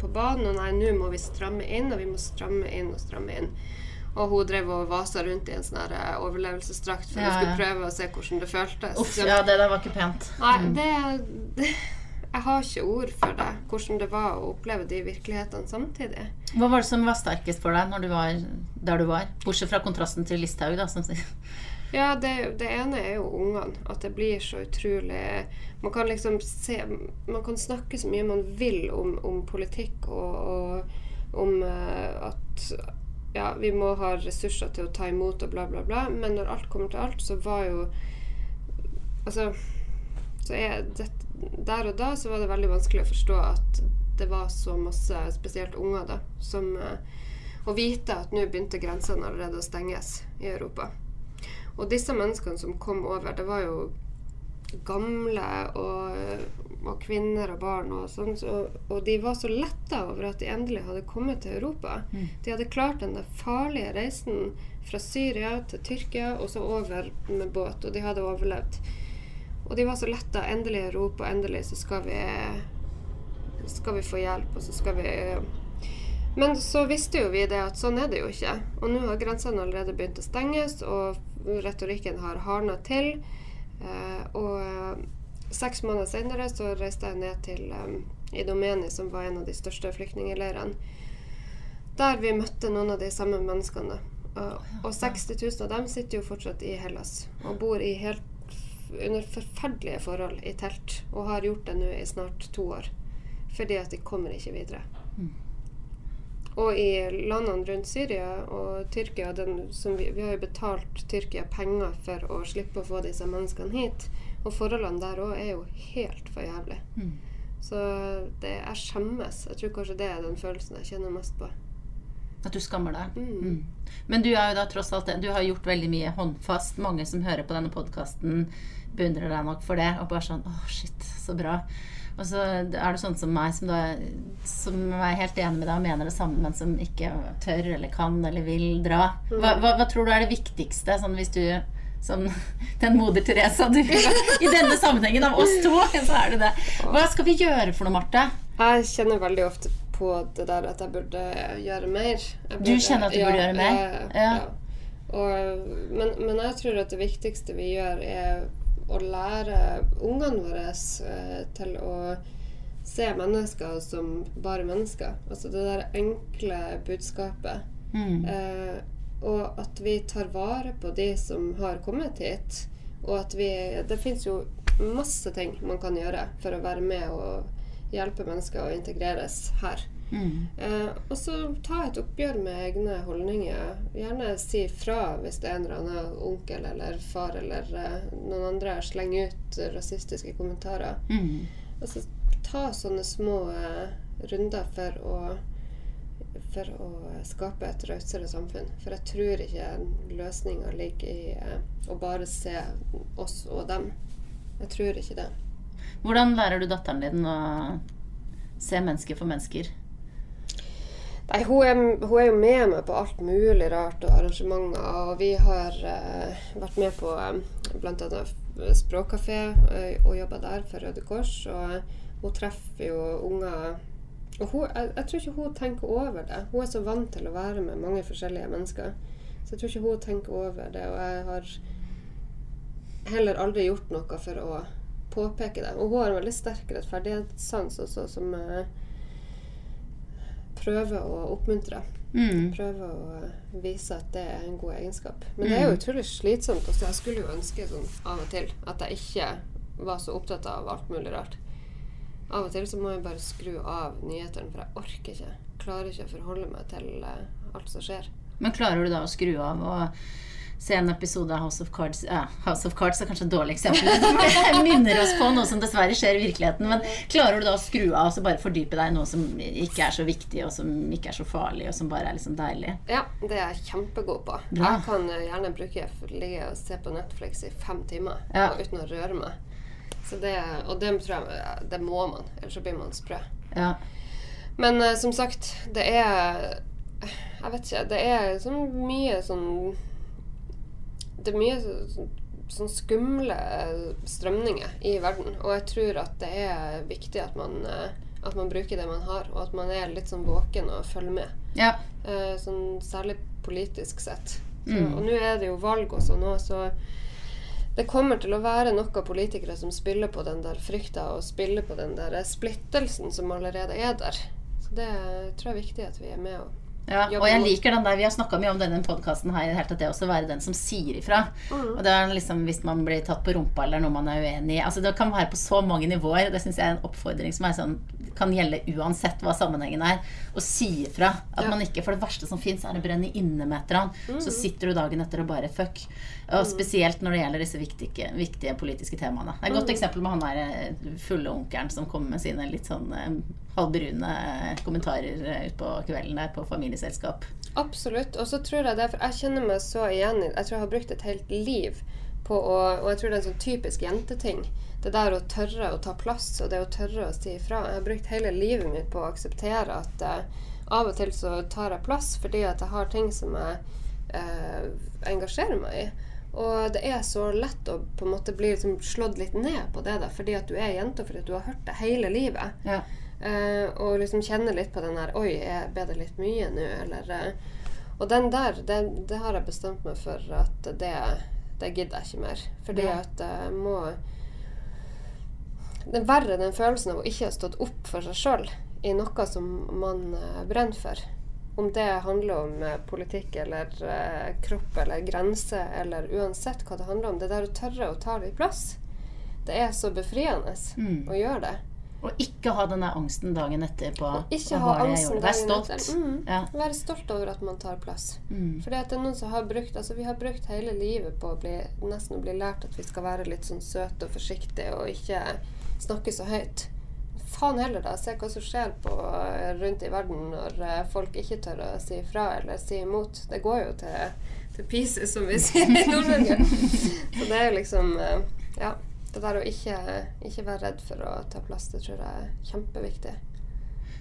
på banen. Og nei, nå må vi stramme inn, og vi må stramme inn og stramme inn. Og hun drev og vasa rundt i en sånn eh, overlevelsesdrakt for Ja, hun skulle ja. prøve å se hvordan det føltes. uff, ja, det der var ikke pent. Nei, det, det <laughs> Jeg har ikke ord for det. Hvordan det var å oppleve de virkelighetene samtidig. Hva var det som var sterkest for deg når du var der du var? Bortsett fra kontrasten til Listhaug, da. Som sier. Ja, det, det ene er jo ungene. At det blir så utrolig Man kan liksom se Man kan snakke så mye man vil om, om politikk og, og om eh, at ja, vi må ha ressurser til å ta imot og bla, bla, bla. Men når alt kommer til alt, så var jo Altså så er det, Der og da så var det veldig vanskelig å forstå at det var så masse, spesielt unger, da, som eh, Å vite at nå begynte grensene allerede å stenges i Europa. Og disse menneskene som kom over, det var jo gamle og, og kvinner og barn og sånn, så, og de var så letta over at de endelig hadde kommet til Europa. De hadde klart den der farlige reisen fra Syria til Tyrkia og så over med båt, og de hadde overlevd. Og de var så letta. Endelig Europa, endelig så skal vi skal vi få hjelp, og så skal vi Men så visste jo vi det at sånn er det jo ikke. Og nå har grensene allerede begynt å stenges, og retorikken har hardna til. Eh, og eh, seks måneder senere så reiste jeg ned til eh, Idomeni, som var en av de største flyktningleirene. Der vi møtte noen av de samme menneskene. Og, og 60 000 av dem sitter jo fortsatt i Hellas og bor i helt under forferdelige forhold i telt. Og har gjort det nå i snart to år. Fordi at de kommer ikke videre. Og i landene rundt Syria og Tyrkia den, som vi, vi har jo betalt Tyrkia penger for å slippe å få disse menneskene hit. Og forholdene der òg er jo helt for jævlig. Mm. Så det, jeg skjemmes. Jeg tror kanskje det er den følelsen jeg kjenner mest på. At du skammer deg. Mm. Mm. Men du er jo da tross alt Du har gjort veldig mye håndfast. Mange som hører på denne podkasten, beundrer deg nok for det. Og bare sånn Å, shit, så bra. Og så er det sånn som meg, som, da, som er helt enig med deg og mener det samme, men som ikke tør eller kan eller vil dra. Hva, hva, hva tror du er det viktigste, sånn hvis du som <laughs> den moder Teresa du, I denne sammenhengen av oss to, så er det det. Hva skal vi gjøre for noe, Marte? Jeg kjenner veldig ofte på det der at jeg burde gjøre mer. Burde, Du kjenner at du burde gjøre mer? Ja. Ja. ja. Og, men, men jeg tror at det viktigste vi gjør, er å lære ungene våre eh, til å se mennesker som bare mennesker. Altså det der enkle budskapet. Mm. Eh, og at vi tar vare på de som har kommet hit. Og at vi Det fins jo masse ting man kan gjøre for å være med og hjelpe mennesker å integreres her. Mm. Eh, og så ta et oppgjør med egne holdninger. Gjerne si fra hvis det er en eller annen onkel eller far eller eh, noen andre slenger ut rasistiske kommentarer. Mm. Altså ta sånne små eh, runder for å for å skape et rausere samfunn. For jeg tror ikke løsninga ligger i eh, å bare se oss og dem. Jeg tror ikke det. Hvordan lærer du datteren din å se mennesker for mennesker? Nei, hun er, hun er jo med meg på alt mulig rart og arrangementer. Og vi har uh, vært med på eh, bl.a. språkkafé uh, og jobba der for Røde Kors. Og hun treffer jo unger Og hun, jeg, jeg tror ikke hun tenker over det. Hun er så vant til å være med mange forskjellige mennesker. Så jeg tror ikke hun tenker over det. Og jeg har heller aldri gjort noe for å påpeke det. Og hun har en veldig sterk rettferdighetssans også, som eh, prøver å oppmuntre. Mm. Prøve å vise at det er en god egenskap. Men det er jo utrolig slitsomt. Også. Jeg skulle jo ønske sånn av og til at jeg ikke var så opptatt av alt mulig rart. Av og til så må jeg bare skru av nyhetene, for jeg orker ikke. Klarer ikke å forholde meg til eh, alt som skjer. Men klarer du da å skru av og se en episode av House of Cards ja, House of Cards er kanskje et dårlig eksempel. <laughs> Det minner oss på noe som dessverre skjer i virkeligheten. Men klarer du da å skru av og så bare fordype deg i noe som ikke er så viktig, og som ikke er så farlig, og som bare er liksom deilig? Ja, det er jeg kjempegod på. Bra. Jeg kan eh, gjerne bruke ligge og se på Netflix i fem timer Ja. uten å røre meg. Så det, og det tror jeg det må man, ellers så blir man sprø. Ja. Men uh, som sagt, det er Jeg vet ikke. Det er sånn mye sånn Det er mye sånn, sånn skumle strømninger i verden. Og jeg tror at det er viktig at man, eh, at man bruker det man har, og at man er litt sånn våken og følger med. ja. Eh, sånn særlig politisk sett. Så, Mm. Og nå er det jo valg også nå, så det kommer til å være noen politikere som spiller på den der frykta og spiller på den der splittelsen som allerede er der. Så det tror jeg er viktig at vi er med og Ja, og jeg liker den der, Vi har snakka mye om denne podkasten her, helt at det også være den som sier ifra. Mm. Og det er liksom Hvis man blir tatt på rumpa eller noe man er uenig i altså Det kan være på så mange nivåer. Det syns jeg er en oppfordring som er sånn, kan gjelde uansett hva sammenhengen er. Og si ifra. At Ja. man ikke For det verste som fins, er å brenne inne med et eller annet. Så sitter du dagen etter og bare fuck. Og spesielt når det gjelder disse viktige, viktige politiske temaene. Det er et godt eksempel med han der eh, fulle onkelen som kommer med sine litt sånn eh, halvbrune kommentarer eh, utpå kvelden der på familieselskap. Absolutt. Og så tror jeg det, for jeg kjenner meg så igjen Jeg tror jeg har brukt et helt liv på å Og jeg tror det er en sånn typisk jenteting. Det der å tørre å ta plass, og det å tørre å si ifra. Jeg har brukt hele livet mitt på å akseptere at eh, av og til så tar jeg plass fordi at jeg har ting som jeg eh, engasjerer meg i. Og det er så lett å på en måte bli liksom slått litt ned på det, da, fordi at du er jente, og fordi at du har hørt det hele livet. Ja. Eh, og liksom kjenne litt på den der Oi, jeg det litt mye nå? Eller eh, Og den der, det, det har jeg bestemt meg for at det, det gidder jeg ikke mer. Fordi Ja. at jeg må Det er verre den følelsen av å ikke ha stått opp for seg sjøl i noe som man eh, brenner for. Om det handler om eh, politikk eller eh, kropp eller grense eller uansett hva det handler om. Det der å tørre å ta litt plass, det er så befriende Mm. å gjøre det. Og ikke ha denne angsten dagen etter på Og ikke ha det angsten. Vær stolt. Mm. Ja. Være stolt over at man tar plass. Mm. Fordi at det er noen som har brukt Altså vi har brukt hele livet på å bli nesten å bli lært at vi skal være litt sånn søte og forsiktige og ikke snakke så høyt. Faen heller, da. Se hva som skjer på, rundt i verden når eh, folk ikke tør å si ifra eller si imot. Det går jo til, til pieces, som vi <laughs> sier i Nord-Norge. Så det er jo liksom eh, Ja. Det der å ikke, ikke være redd for å ta plass, det tror jeg er kjempeviktig.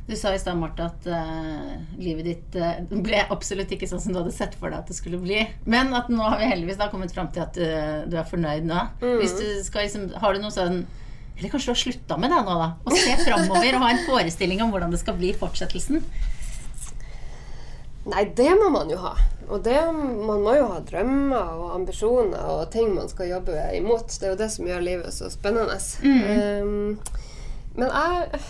Du sa i stad, Marte, at uh, livet ditt uh, ble absolutt ikke sånn som du hadde sett for deg at det skulle bli. Men at nå har vi heldigvis da kommet fram til at du, du er fornøyd nå. Mm. Du liksom, Har du noe sånn Eller kanskje du har slutta med det nå, da? Å se framover og ha en forestilling om hvordan det skal bli i fortsettelsen? Nei, det må man jo ha. Og det, man må jo ha drømmer og ambisjoner og ting man skal jobbe imot. Det er jo det som gjør livet så spennende. Um, men jeg,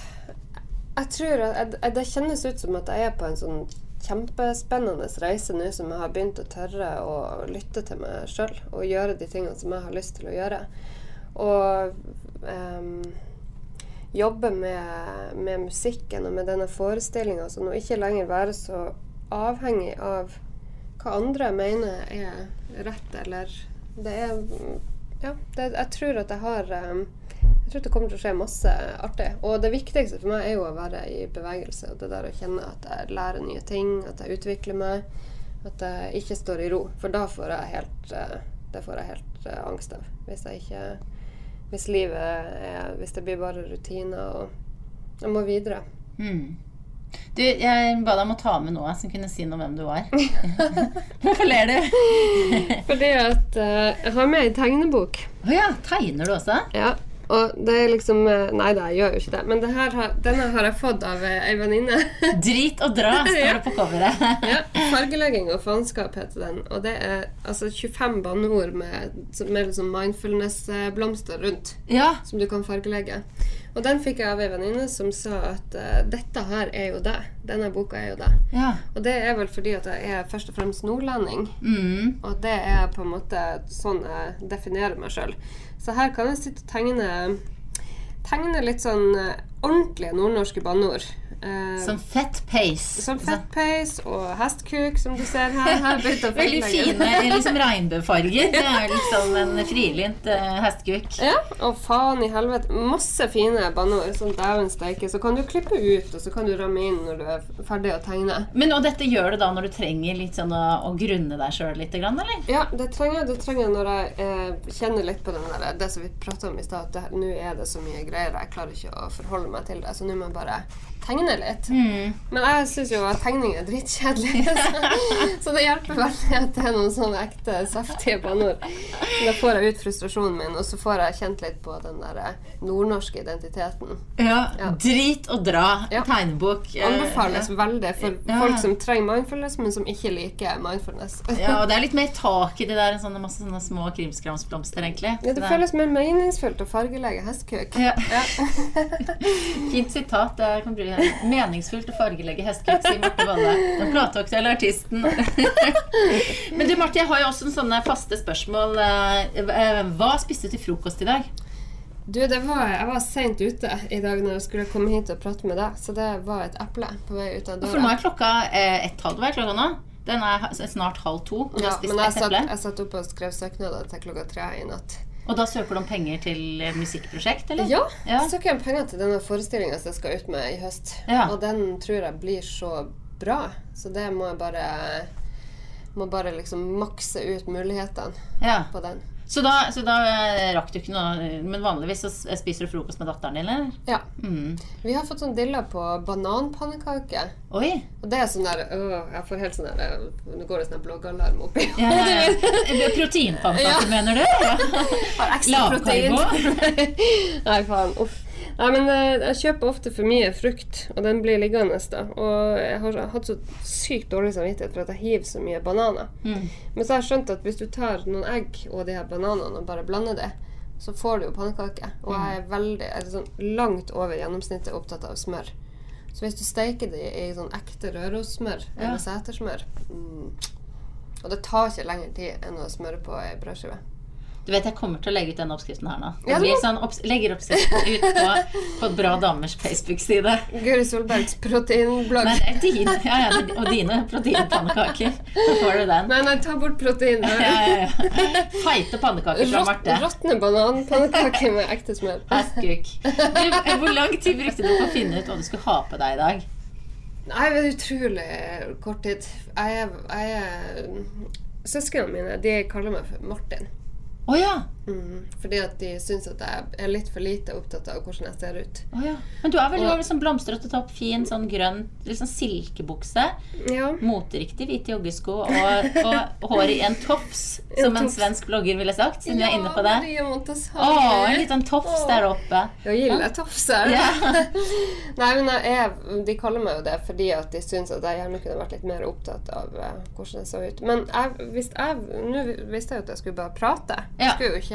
jeg tror at jeg, Det kjennes ut som at jeg er på en sånn kjempespennende reise nå som jeg har begynt å tørre å lytte til meg sjøl og gjøre de tingene som jeg har lyst til å gjøre. Og um, jobbe med, med musikken og med denne forestillinga, sånn, ikke lenger være så avhengig av hva andre mener er rett, eller Det er Ja, det, jeg tror at jeg har um, Jeg tror det kommer til å skje masse artig. Og det viktigste for meg er jo å være i bevegelse. Og det der å kjenne at jeg lærer nye ting, at jeg utvikler meg. At jeg ikke står i ro. For da får jeg helt, eh, det får jeg helt angst av. Hvis jeg ikke Hvis livet er Hvis det blir bare rutiner og Jeg må videre. Mm. Du, jeg ba deg om å ta med noe som kunne si noe om hvem du var. <laughs> Hvorfor ler du? Fordi at uh, jeg har med ei tegnebok. Å ja, tegner du også? Ja, og det er liksom eh, Nei da, jeg gjør jo ikke det. Men det her har, denne har jeg fått av eh, ei venninne. <laughs> Drit og dra, står det på coveret. <laughs> ja, Fargelegging og faenskap heter den. Og det er altså 25 banneord med, med liksom mindfulness-blomster rundt. Ja. Som du kan fargelegge. Og den fikk jeg av ei venninne som sa at uh, dette her er jo det. Denne boka er jo det. ja. Og det er vel fordi at jeg er først og fremst nordlending. Mm. Og det er på en måte sånn jeg definerer meg sjøl. Så her kan jeg sitte og tegne Tegne litt sånn eh, ordentlige nordnorske banneord. Eh, Som fett pace. som fettpeis og hestkuk, som du ser her. <laughs> her Veldig fine liksom regnbuefarger. Det er liksom en frilynt uh, hestkuk. Ja, og faen i helvete. Masse fine banneord. Sånn dæven steike. Så kan du klippe ut, og så kan du ramme inn når du er ferdig å tegne. Men og dette gjør du da når du trenger litt sånn å, å grunne deg sjøl litt, eller? Ja, det trenger, det trenger når jeg eh, kjenner litt på den der, det som vi prata om i stad. at Nå er det så mye greier, jeg klarer ikke å forholde meg til det. Så nå må jeg bare tegne litt. Mm. Men jeg syns jo at tegning er dritkjedelig. <laughs> Så, så det hjelper veldig at det er noen sånne ekte, saftige banneord. Da får jeg ut frustrasjonen min, og så får jeg kjent litt på den der eh, nordnorske identiteten. Ja. Ja. Drit og dra. Ja. Tegnebok. Anbefales Anbefales veldig for Ja. folk som trenger mindfulness, men som ikke liker mindfulness. <laughs> Ja, og det er litt mer tak i det der enn sånne masse sånne små krimskramsblomster, egentlig. Ja, det det føles mer meningsfullt å fargelegge hestkuk. ja. Ja. <laughs> Fint sitat. Det kan bli meningsfullt å fargelegge hestekuk, sier Marte Valle. Den plateaktuelle artisten. <laughs> Men du, Marte, jeg har jo også en sånne faste spørsmål. Eh, eh, Hva spiste du til frokost i dag? Du, det var, jeg var seint ute i dag når jeg skulle komme hit og prate med deg, så det var et eple på vei ut av For nå er klokka eh, ett halv. hver klokka nå? Den er snart halv to. Og Ja, men jeg satt, jeg satt oppe og skrev søknader til klokka tre i natt. Og da søker du om penger til musikkprosjekt, eller? Ja, Ja. jeg søker om penger til denne forestillinga som jeg skal ut med i høst. Ja. Og den tror jeg blir så bra, så det må jeg bare må bare liksom makse ut mulighetene Ja. på den. Så da, så da eh, rakk du ikke noe Men vanligvis så spiser du frokost med datteren din, eller? Ja. Mm. Vi har fått sånn dilla på bananpannekake. Oi. Og det er sånn der øh, Jeg får helt sånn der øh, Nå går det sånn bloggalarm oppi Ja, ja, ja. Mener du? <laughs> Ja. Protein. Lavkarbo. <laughs> Nei, faen. Uff. Nei, men eh, jeg kjøper ofte for mye frukt, og den blir liggende. da. Og jeg har hatt så sykt dårlig samvittighet for at jeg hiver så mye bananer. Mm. Men så har jeg skjønt at hvis du tar noen egg og de her bananene og bare blander det, så får du jo pannekake. Og jeg er veldig, jeg er sånn langt over gjennomsnittet opptatt av smør. Så hvis du steiker det i sånn ekte rørosmør Ja. eller setersmør mm, Og det tar ikke lengre tid enn å smøre på ei brødskive. Du vet, Jeg kommer til å legge ut denne oppskriften her nå. Det blir sånn, opps legger oppskriften ut på, på Bra damers Facebook-side. Guri Solbergs proteinblogg. Men din, ja, ja, og dine proteinpannekaker. Så får du den. Nei, nei, ta bort proteinet. Ja, ja, ja. Feite pannekaker fra Marte. Råtne bananpannekaker med ekte smør. Hestkuk. Hvor lang tid brukte du på å finne ut hva du skulle ha på deg i dag? Nei, det er utrolig kort tid. Jeg jeg er Søsknene mine de kaller meg for Martin. Å ja. Mm, fordi at de syns at jeg er litt for lite opptatt av hvordan jeg ser ut. Oh, ja. Men du er vel Og- liksom blomstrete topp, fin sånn grønn sånn silkebukse. Ja. Moteriktig hvite joggesko og, og hår i en tofs, <laughs> som en svensk blogger ville sagt, siden vi er inne på det. Å, oh, en liten tofs oh. der oppe. Jeg gilder tofser. Ja. <laughs> Nei, men jeg de kaller meg jo det fordi at de syns at jeg gjerne kunne vært litt mer opptatt av eh, hvordan jeg så ut. Men jeg, visste jeg, nå visste jeg jo at jeg skulle bare prate. Jeg skulle jo ikke,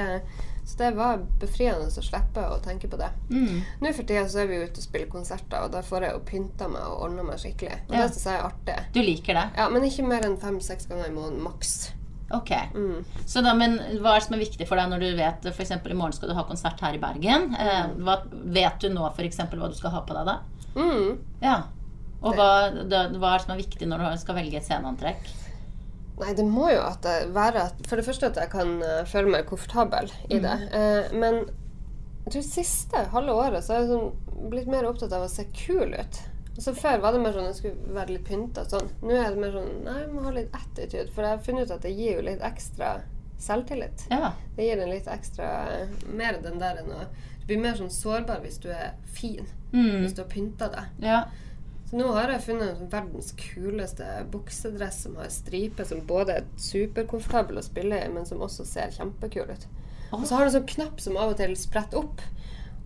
så det var befriende å slippe å tenke på det. Mm. Nå for tida så er vi ute og spiller konserter, og da får jeg jo pynta meg og ordna meg skikkelig. Og Ja. det syns jeg er artig. Du liker det? Ja, Men ikke mer enn fem-seks ganger i måneden maks. Ok. Mm. Så da, men hva er det som er viktig for deg når du vet f.eks. i morgen skal du ha konsert her i Bergen? Eh, hva, vet du nå f.eks. hva du skal ha på deg da? Mm. Ja. Og hva, da, hva er det som er viktig når du skal velge et sceneantrekk? Nei, det må jo at det være at For det første at jeg kan eh, føle meg komfortabel i det. Eh, men Jeg tror siste halve året så har jeg sånn blitt mer opptatt av å se kul ut. Altså Før var det mer sånn jeg skulle være litt pynta sånn. Nå er det mer sånn Nei, jeg må ha litt attitude. For jeg har funnet ut at det gir jo litt ekstra selvtillit. Ja. Det gir en litt ekstra Mer den der enn å Du blir mer sånn sårbar hvis du er fin. Mm. Hvis du har pynta deg. ja. Så nå har jeg funnet sånn verdens kuleste buksedress som har striper, som både er superkomfortabel å spille i, men som også ser kjempekul ut. Og så har den en sånn knapp som av og til spretter opp.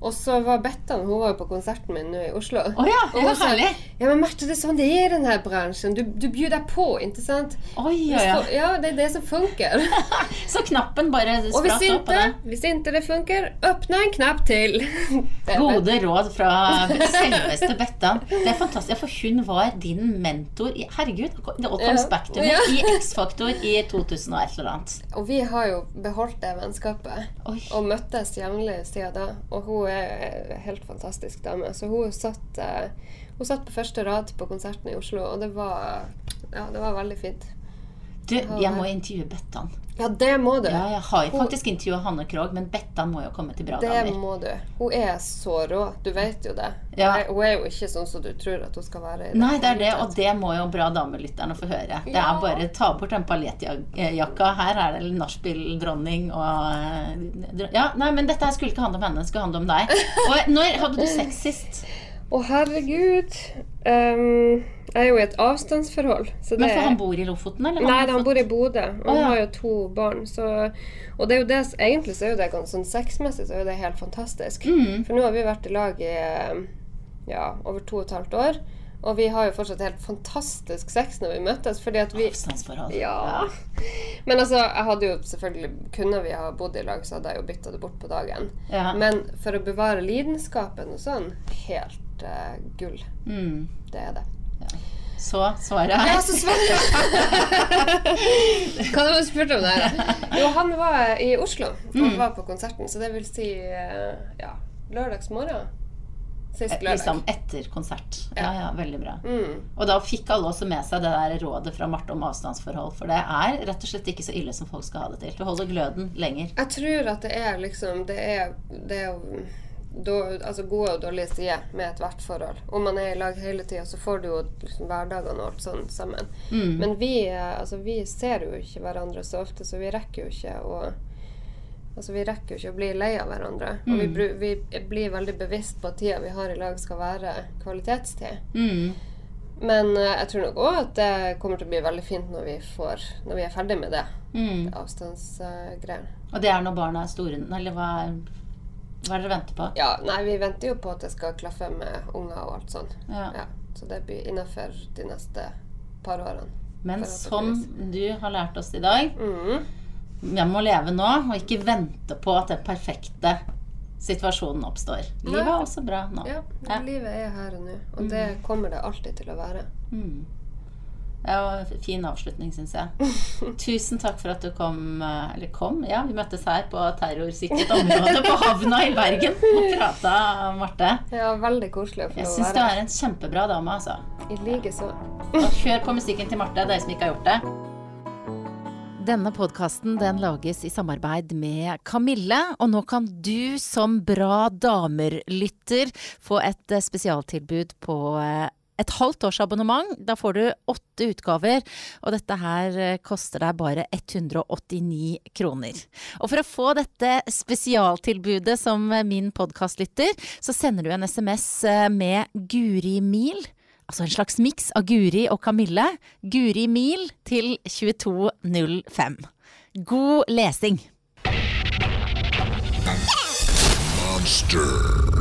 Og så var Bettan Hun var jo på konserten min nå i Oslo. Oh ja, Og hun sa, herlig. Ja, men Marte, det er sånn det er i denne bransjen. Du, du byr deg på, ikke sant? Oi, ja, ja. ja, det er det som funker. <laughs> Så knappen bare spratt opp på ikke, det. hvis ikke det funker, åpne en knapp til. <laughs> Gode råd fra <laughs> selveste Bettan. Det er fantastisk, for hun var din mentor i Herregud, det Ja. back. Ja. I X-Faktor i 2000 og et eller annet. Og vi har jo beholdt det vennskapet. Oi. Og møttes jevnlig siden da. Og hun er helt fantastisk dame. Så hun satt, eh, hun satt på første rad på konserten i Oslo, og det var, ja, det var veldig fint. Du, jeg må intervjue Bettan. Ja, det må du. Ja, jeg har jo faktisk intervjua Hanne Krogh, men Bettan må jo komme til Bra Det damer. må du. Hun er så rå. Du vet jo det. Ja. Hun er- jo ikke sånn som du tror at hun skal være. i Nei, det er det, og det må jo Bra damer-lytterne få høre. Det er bare ta bort den paljettjakka. Her er det nachspiel-dronning og eh, Ja, nei, men dette skulle ikke handle om henne, det skulle handle om deg. Og når hadde du sex sist? Å, herregud. Ehm, jeg er jo i et avstandsforhold. Så det Men for han bor i Lofoten, eller? Nei, han bor i Bodø. Og han ja. har jo to barn. Så, og det er jo det, egentlig så er jo det ganske sånn sexmessig så er jo det helt fantastisk. Mm. For nå har vi vært i lag i ja, over to og et halvt år. Og vi har jo fortsatt helt fantastisk sex når vi møtes, fordi at vi Avstandsforhold. Ja. Men altså, jeg hadde jo selvfølgelig Kunne vi ha bodd i lag, så hadde jeg jo bytta det bort på dagen. Ja. Men for å bevare lidenskapen og sånn, helt uh, gull. Mm. Det er det. Så svaret er Ja, så svarer Hva var det du spurte om der? Jo, han var i Oslo Mm. var på konserten, så det vil si ja, ja, lørdagsmorgen. Sist lørdag. liksom etter konsert. Ja, ja, veldig bra. Mm. Og da fikk alle også med seg det der rådet fra Marte om avstandsforhold. For det er rett og slett ikke så ille som folk skal ha det til. Du holder gløden lenger. Jeg tror at det er liksom Det er, det er jo altså gode og dårlige sider med ethvert forhold. Om man er i lag hele tida, så får du jo liksom hverdagene og alt sånn sammen. Mm. Men vi, eh, altså, vi ser jo ikke hverandre så ofte, så vi rekker jo ikke å Altså, vi rekker jo ikke å bli lei av hverandre. Og vi, Mm. vi blir veldig bevisst på at tida vi har i lag, skal være kvalitetstid. Mm. Men uh, jeg tror nok òg at det kommer til å bli veldig fint når vi, får, når vi er ferdig med det. Mm. Avstandsgreiene. Og det er når barna er store Eller hva er, hva er det dere venter på? Ja, nei, vi venter jo på at det skal klaffe med unger og alt sånn. Ja. Ja, så det blir innafor de neste par årene. Men som du har lært oss i dag, Mm. jeg må leve nå og ikke vente på at den perfekte situasjonen oppstår. Livet er også bra nå. Ja, Ja. livet er her og nå, og det kommer det alltid til å være. Mm. Det var en fin avslutning, syns jeg. <laughs> Tusen takk for at du kom. eh, Eller kom, ja. Vi møttes her på terrorsikret område på havna i Bergen og prata, Marte. Ja, veldig koselig å få være Jeg syns du er en kjempebra dame, altså. I like så. Hør på musikken til Marte, dere som ikke har gjort det. Denne podkasten den lages i samarbeid med Kamille, og nå kan du som Bra damer-lytter få et eh, spesialtilbud på eh, et halvt års abonnement. Da får du åtte utgaver, og dette her eh, koster deg bare 189 kroner. Og for å få dette spesialtilbudet som min min podkastlytter, så sender du en SMS eh, med Guri Mil. Altså en slags miks av Guri og Kamille. Guri Mil til 2205. God lesing! Monster.